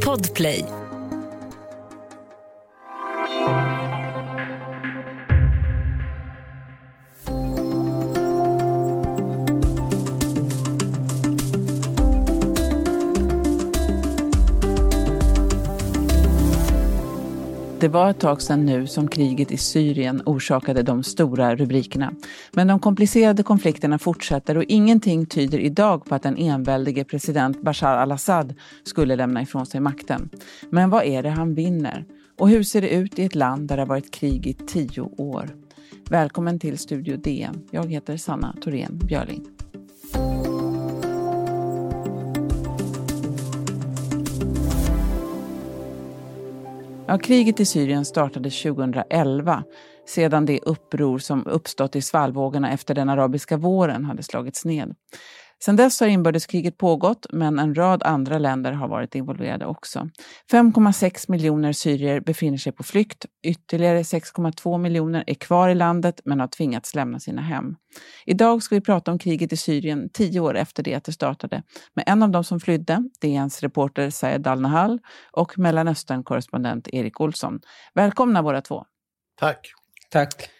Podplay. Det var ett tag sedan nu som kriget i Syrien orsakade de stora rubrikerna. Men de komplicerade konflikterna fortsätter och ingenting tyder idag på att den enväldige president Bashar al-Assad skulle lämna ifrån sig makten. Men vad är det han vinner? Och hur ser det ut i ett land där det har varit krig i tio år? Välkommen till Studio DN. Jag heter Sanna Thorén Björling. Ja, kriget i Syrien startade 2011 sedan det uppror som uppstått i svallvågorna efter den arabiska våren hade slagits ned. Sedan dess har inbördeskriget pågått, men en rad andra länder har varit involverade också. 5,6 miljoner syrier befinner sig på flykt. Ytterligare 6,2 miljoner är kvar i landet men har tvingats lämna sina hem. Idag ska vi prata om kriget i Syrien tio år efter det att det startade med en av dem som flydde, DNs reporter Sayed Al-Nahal och Mellanöstern-korrespondent Erik Olsson. Välkomna båda två. Tack. Tack.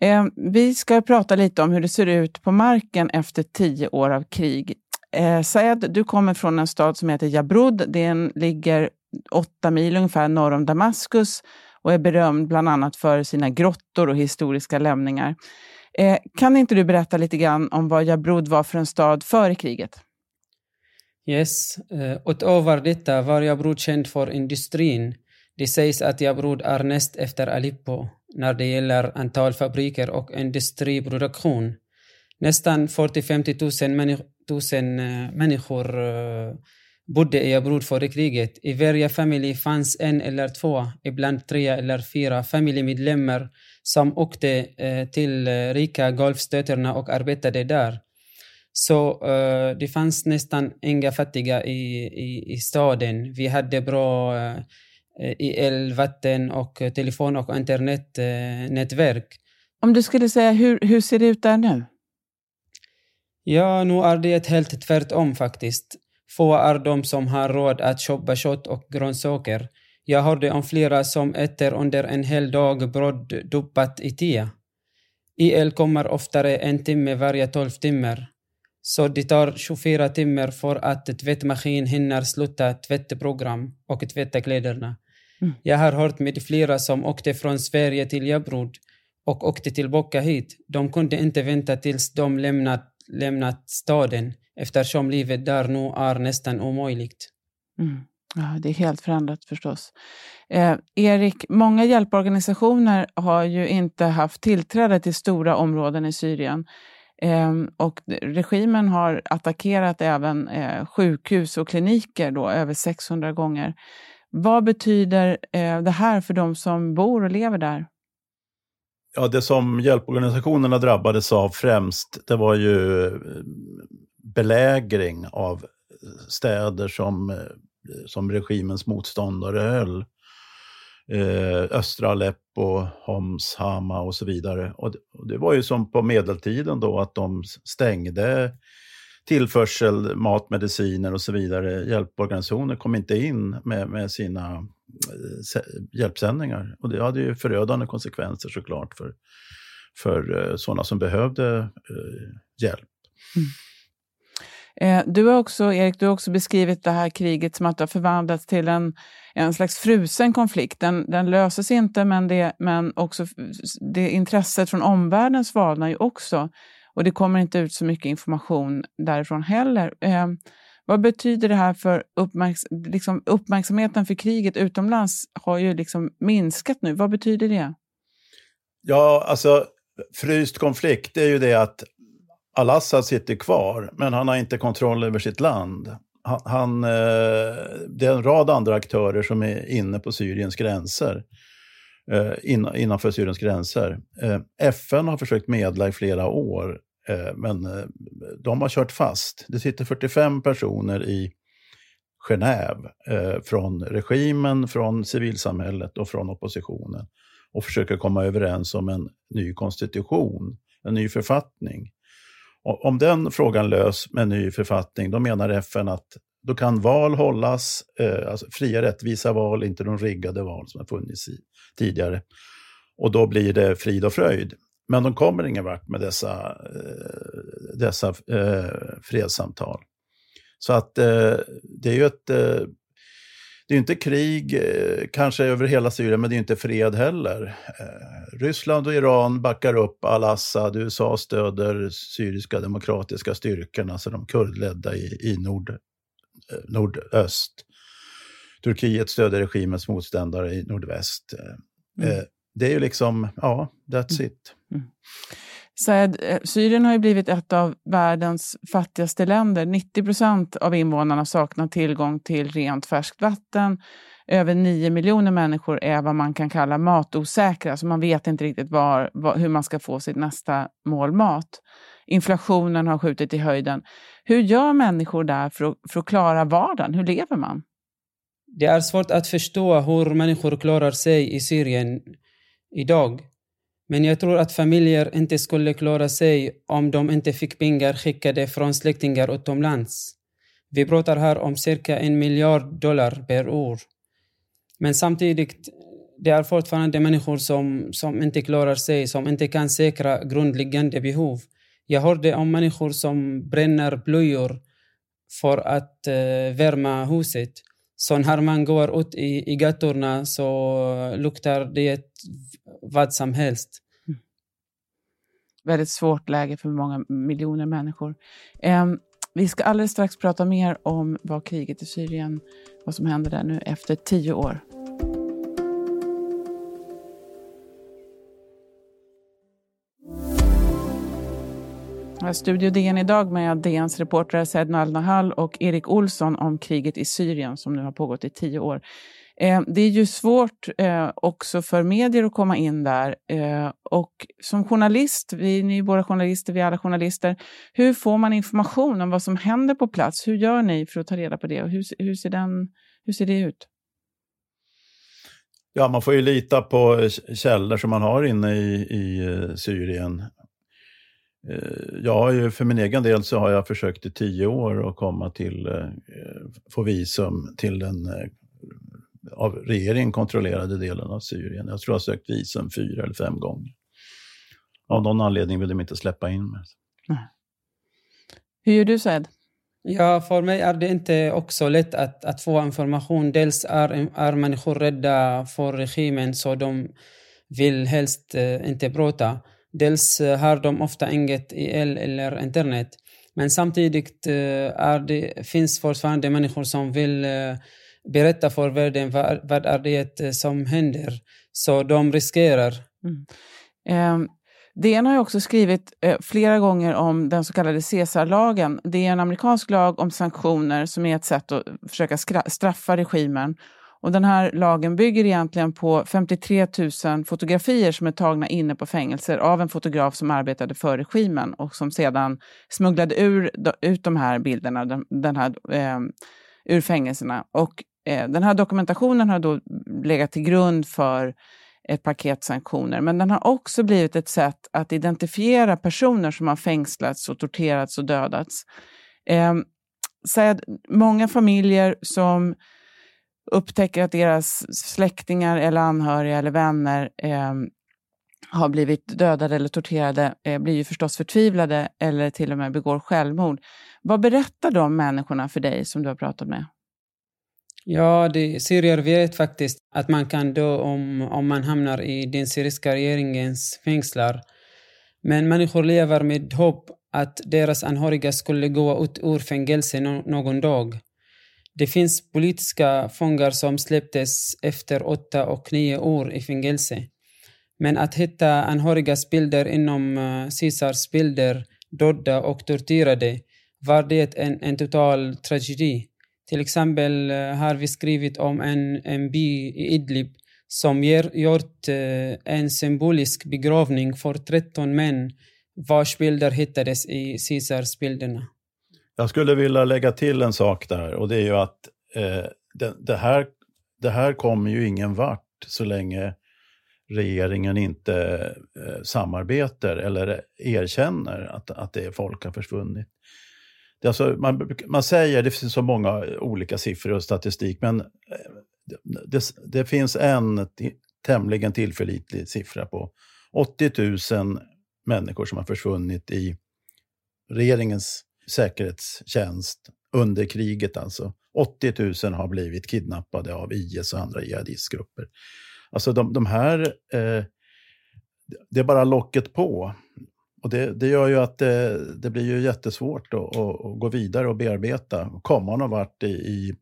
Eh, vi ska prata lite om hur det ser ut på marken efter tio år av krig. Eh, Saed, du kommer från en stad som heter Jabrud. Den ligger åtta mil ungefär norr om Damaskus och är berömd bland annat för sina grottor och historiska lämningar. Eh, kan inte du berätta lite grann om vad Jabrud var för en stad före kriget? Yes, uh, utöver detta var Jabrud känd för industrin. Det sägs att Jabrud är näst efter Aleppo när det gäller antal fabriker och industriproduktion. Nästan 40-50 000 människ tusen, uh, människor eh, bodde i Abrud före kriget. I varje familj fanns en eller två, ibland tre eller fyra familjemedlemmar som åkte eh, till rika Golfstöterna och arbetade där. Så det fanns nästan inga fattiga i, i, i staden. Vi hade bra i el, vatten och telefon och internetnätverk. Om du skulle säga, hur, hur ser det ut där nu? Ja, nu är det helt tvärtom faktiskt. Få är de som har råd att köpa kött och grönsaker. Jag hörde om flera som äter under en hel dag bröd doppat i te. El kommer oftare en timme varje tolv timmar. Så det tar 24 timmar för att tvättmaskin hinner sluta tvättprogram och tvätta kläderna. Mm. Jag har hört med flera som åkte från Sverige till Jabrud och åkte tillbaka hit. De kunde inte vänta tills de lämnat, lämnat staden eftersom livet där nu är nästan omöjligt. Mm. Ja, det är helt förändrat förstås. Eh, Erik, många hjälporganisationer har ju inte haft tillträde till stora områden i Syrien. Eh, och regimen har attackerat även eh, sjukhus och kliniker då, över 600 gånger. Vad betyder eh, det här för de som bor och lever där? Ja, det som hjälporganisationerna drabbades av främst, det var ju eh, belägring av eh, städer som, eh, som regimens motståndare höll. Eh, östra Aleppo, Homs, Hama och så vidare. Och det, och det var ju som på medeltiden då att de stängde tillförsel, mat, mediciner och så vidare. Hjälporganisationer kom inte in med, med sina eh, hjälpsändningar. Och det hade ju förödande konsekvenser såklart för, för eh, sådana som behövde eh, hjälp. Mm. Eh, du har också, Erik, du har också beskrivit det här kriget som att det har förvandlats till en, en slags frusen konflikt. Den, den löses inte, men, det, men också det intresset från omvärlden svalnar ju också. Och det kommer inte ut så mycket information därifrån heller. Eh, vad betyder det här för uppmärks liksom uppmärksamheten för kriget utomlands har ju liksom minskat nu. Vad betyder det? Ja, alltså fryst konflikt är ju det att Al-Assad sitter kvar, men han har inte kontroll över sitt land. Han, han, eh, det är en rad andra aktörer som är inne på Syriens gränser. Eh, innanför Syriens gränser. Eh, FN har försökt medla i flera år Eh, men eh, de har kört fast. Det sitter 45 personer i Genève eh, från regimen, från civilsamhället och från oppositionen och försöker komma överens om en ny konstitution, en ny författning. Och om den frågan lös med en ny författning, då menar FN att då kan val hållas, alltså fria rättvisa val, inte de riggade val som har funnits i, tidigare. Och då blir det frid och fröjd. Men de kommer ingen vart med dessa, eh, dessa eh, fredssamtal. Så att eh, det är ju ett... Eh, det är inte krig, eh, kanske över hela Syrien, men det är inte fred heller. Eh, Ryssland och Iran backar upp al-Assad, USA stöder syriska demokratiska styrkorna, alltså de kurdledda i, i nord, nordöst. Turkiet stöder regimens motståndare i nordväst. Mm. Det är ju liksom, ja, that's mm. it. Mm. Eh, Syrien har ju blivit ett av världens fattigaste länder. 90 procent av invånarna saknar tillgång till rent färskt vatten. Över 9 miljoner människor är vad man kan kalla matosäkra, så man vet inte riktigt var, var, hur man ska få sitt nästa mål mat. Inflationen har skjutit i höjden. Hur gör människor där för att, för att klara vardagen? Hur lever man? Det är svårt att förstå hur människor klarar sig i Syrien idag. Men jag tror att familjer inte skulle klara sig om de inte fick pengar skickade från släktingar utomlands. Vi pratar här om cirka en miljard dollar per år. Men samtidigt, det är fortfarande människor som, som inte klarar sig, som inte kan säkra grundläggande behov. Jag hörde om människor som bränner blöjor för att uh, värma huset. Så när man går ut i, i gatorna så luktar det vad som helst. Mm. Väldigt svårt läge för många miljoner människor. Eh, vi ska alldeles strax prata mer om vad kriget i Syrien, vad som händer där nu efter tio år. Studio DN idag med DNs reportrar Said Nahal och Erik Olsson om kriget i Syrien som nu har pågått i tio år. Eh, det är ju svårt eh, också för medier att komma in där. Eh, och som journalist, vi ni är båda journalister, vi är alla journalister, hur får man information om vad som händer på plats? Hur gör ni för att ta reda på det och hur, hur, ser, den, hur ser det ut? Ja, man får ju lita på källor som man har inne i, i eh, Syrien. Eh, jag har ju, för min egen del så har jag försökt i tio år att komma till, eh, få visum till den av regeringen kontrollerade delen av Syrien. Jag tror jag har sökt visum fyra eller fem gånger. Av någon anledning vill de inte släppa in mig. Hur gör du Said? Ja, för mig är det inte också lätt att, att få information. Dels är, är människor rädda för regimen så de vill helst eh, inte prata. Dels eh, har de ofta inget el eller internet. Men samtidigt eh, är det, finns fortfarande människor som vill eh, berätta för världen vad, vad är det som händer. Så de riskerar. Mm. Eh, DN har också skrivit eh, flera gånger om den så kallade Caesarlagen. Det är en amerikansk lag om sanktioner som är ett sätt att försöka straffa regimen. Och den här lagen bygger egentligen på 53 000 fotografier som är tagna inne på fängelser av en fotograf som arbetade för regimen och som sedan smugglade ur, ut de här bilderna den, här, eh, ur fängelserna. Och Eh, den här dokumentationen har då legat till grund för ett paket sanktioner, men den har också blivit ett sätt att identifiera personer som har fängslats och torterats och dödats. Eh, att många familjer som upptäcker att deras släktingar eller anhöriga eller vänner eh, har blivit dödade eller torterade eh, blir ju förstås förtvivlade eller till och med begår självmord. Vad berättar de människorna för dig som du har pratat med? Ja, det, syrier vet faktiskt att man kan dö om, om man hamnar i den syriska regeringens fängslar. Men människor lever med hopp att deras anhöriga skulle gå ut ur fängelse no någon dag. Det finns politiska fångar som släpptes efter åtta och nio år i fängelse. Men att hitta anhörigas bilder inom eh, Caesars bilder, döda och torterade, var det en, en total tragedi. Till exempel eh, har vi skrivit om en, en by i Idlib som ger, gjort eh, en symbolisk begravning för 13 män vars bilder hittades i Caesars-bilderna. Jag skulle vilja lägga till en sak där och det är ju att eh, det, det, här, det här kommer ju ingen vart så länge regeringen inte eh, samarbetar eller erkänner att, att det folk har försvunnit det alltså, man, man säger, det finns så många olika siffror och statistik, men eh, det, det finns en tämligen tillförlitlig siffra på 80 000 människor som har försvunnit i regeringens säkerhetstjänst under kriget alltså. 80 000 har blivit kidnappade av IS och andra jihadistgrupper. Alltså de, de här, eh, det är bara locket på. Och det, det gör ju att det, det blir ju jättesvårt att, att, gå vidare och bearbeta och komma någon vart i, i,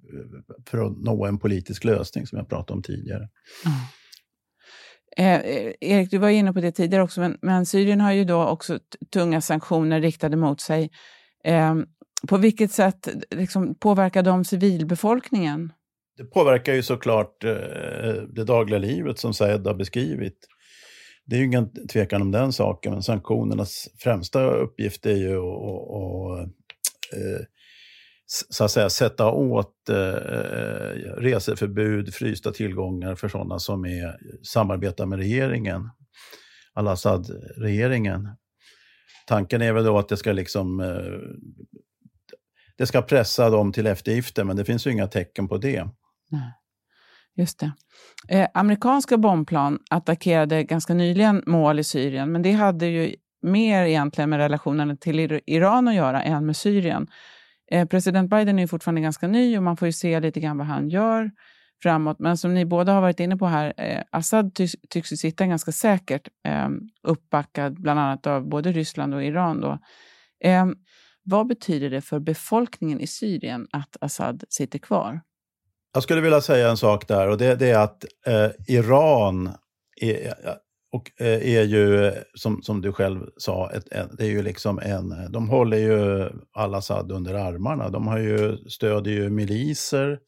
för att nå en politisk lösning som jag pratade om tidigare. Mm. Eh, Erik, du var inne på det tidigare också, men, men Syrien har ju då också tunga sanktioner riktade mot sig. Eh, på vilket sätt liksom, påverkar de civilbefolkningen? Det påverkar ju såklart eh, det dagliga livet som Saed har beskrivit. Det är ju ingen tvekan om den saken, men sanktionernas främsta uppgift är ju att eh, så att säga, sätta åt eh, eh, reseförbud, frysta tillgångar för sådana som är, samarbetar med regeringen, al-Assad-regeringen. Tanken är väl då att det ska liksom eh, det ska pressa dem till eftergifter, men det finns ju inga tecken på det. Nej. Just det. Eh, amerikanska bombplan attackerade ganska nyligen mål i Syrien, men det hade ju mer egentligen med relationen till Iran att göra än med Syrien. Eh, president Biden är ju fortfarande ganska ny och man får ju se lite grann vad han gör framåt. Men som ni båda har varit inne på här, eh, Assad ty tycks ju sitta ganska säkert eh, uppbackad bland annat av både Ryssland och Iran. Då. Eh, vad betyder det för befolkningen i Syrien att Assad sitter kvar? Jag skulle vilja säga en sak där och det, det är att eh, Iran är, och, eh, är ju, som, som du själv sa, ett, det är ju liksom en, de håller ju al-Assad under armarna. De har ju, stödjer ju miliser,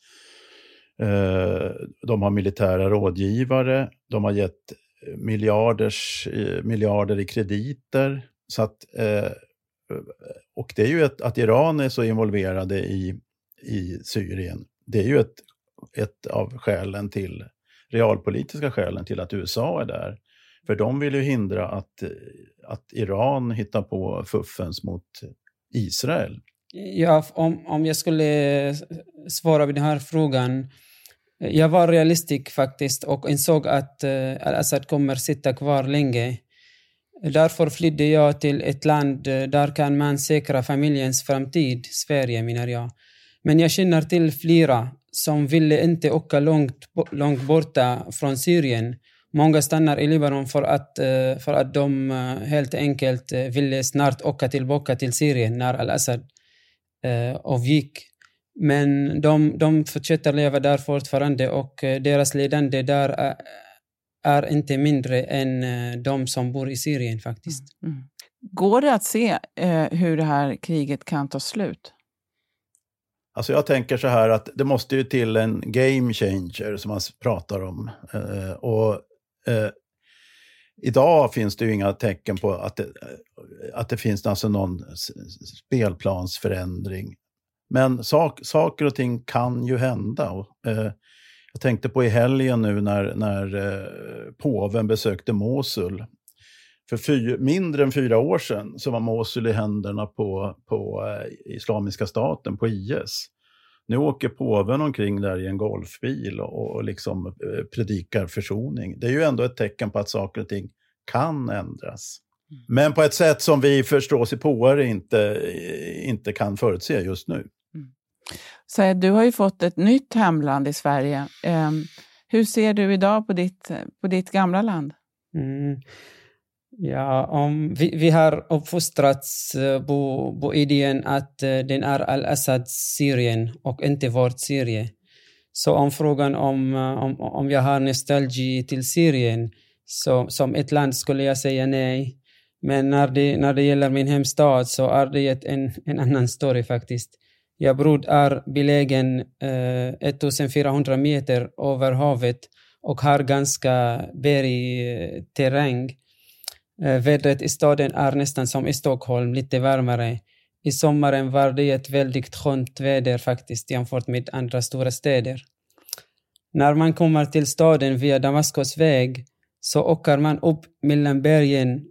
eh, de har militära rådgivare, de har gett miljarders, eh, miljarder i krediter. Så att, eh, och det är ju ett, att Iran är så involverade i, i Syrien, det är ju ett, ett av skälen till, realpolitiska skälen till att USA är där. För de vill ju hindra att, att Iran hittar på fuffens mot Israel. Ja, om, om jag skulle svara på den här frågan. Jag var realistisk faktiskt och insåg att eh, alltså al-Assad kommer sitta kvar länge. Därför flydde jag till ett land eh, där kan man säkra familjens framtid, Sverige menar jag. Men jag känner till flera som ville inte åka långt, långt borta från Syrien Många stannar i Libanon för att, eh, för att de eh, helt enkelt eh, ville snart åka tillbaka till Syrien när al-Assad avgick. Men de, de fortsätter leva där fortfarande och deras lidande där är, är inte mindre än de som bor i Syrien faktiskt. Mm. mm. Går det att se eh, hur det här kriget kan ta slut? Alltså jag tänker så här att det måste ju till en game changer som man pratar om. Eh, och Eh, idag finns det ju inga tecken på att det, eh, att det finns alltså någon spelplansförändring. Men sak, saker och ting kan ju hända. Och, eh, jag tänkte på i helgen nu när, när eh, påven besökte Mosul. För fyr, mindre än fyra år sedan så var Mosul i händerna på, på eh, Islamiska staten, på IS. Nu åker påven omkring där i en golfbil och, och liksom eh, predikar försoning. Det är ju ändå ett tecken på att saker och ting kan ändras. Mm. Men på ett sätt som vi förståsigpåare inte, inte kan förutse just nu. Mm. Så du har ju fått ett nytt hemland i Sverige. Eh, hur ser du idag på ditt, på ditt gamla land? Mm. Ja, om vi, vi har uppfostrats eh, på, på idén att eh, den är al-Assads Syrien och inte vårt Syrien. Så om frågan om, eh, om, om jag har nostalgi till Syrien så, som ett land skulle jag säga nej. Men när det, när det gäller min hemstad så är det en, en annan story faktiskt. Jabrod är belägen eh, 1400 meter över havet och har ganska bergig terräng. Eh, vädret i staden är nästan som i Stockholm, lite varmare. I sommaren var det ett väldigt skönt väder faktiskt jämfört med andra stora städer. När man kommer till staden via Damaskus väg så åker man upp mellan bergen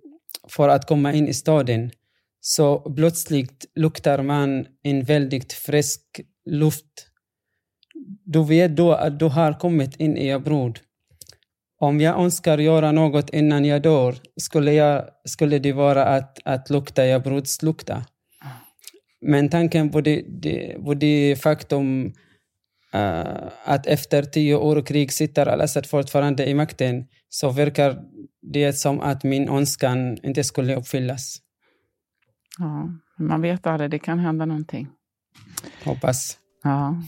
för att komma in i staden. så plötsligt luktar man en väldigt frisk luft. Du vet då att du har kommit in i Abrod. Om jag önskar göra något innan jag dör skulle, jag, skulle det vara att, att lukta Jabrods lukta. Men tanken på det, det, på det faktum uh, att efter tio år krig sitter al-Assad fortfarande i makten så verkar det som att min önskan inte skulle uppfyllas. Ja, man vet aldrig, det kan hända någonting. Hoppas. Ja.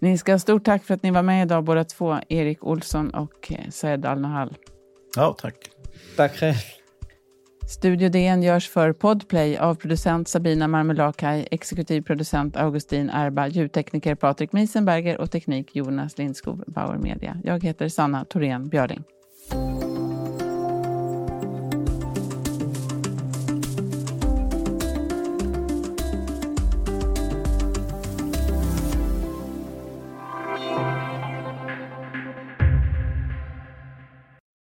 Ni ska ha stort tack för att ni var med idag båda två, Erik Olsson och eh, Saed Al-Nahal. Ja, tack. Tack själv. Studio DN görs för Podplay av producent Sabina Marmelakai, exekutiv producent Augustin Erba, ljudtekniker Patrik Miesenberger och teknik Jonas Lindskog, Bauer Media. Jag heter Sanna Thorén Björling.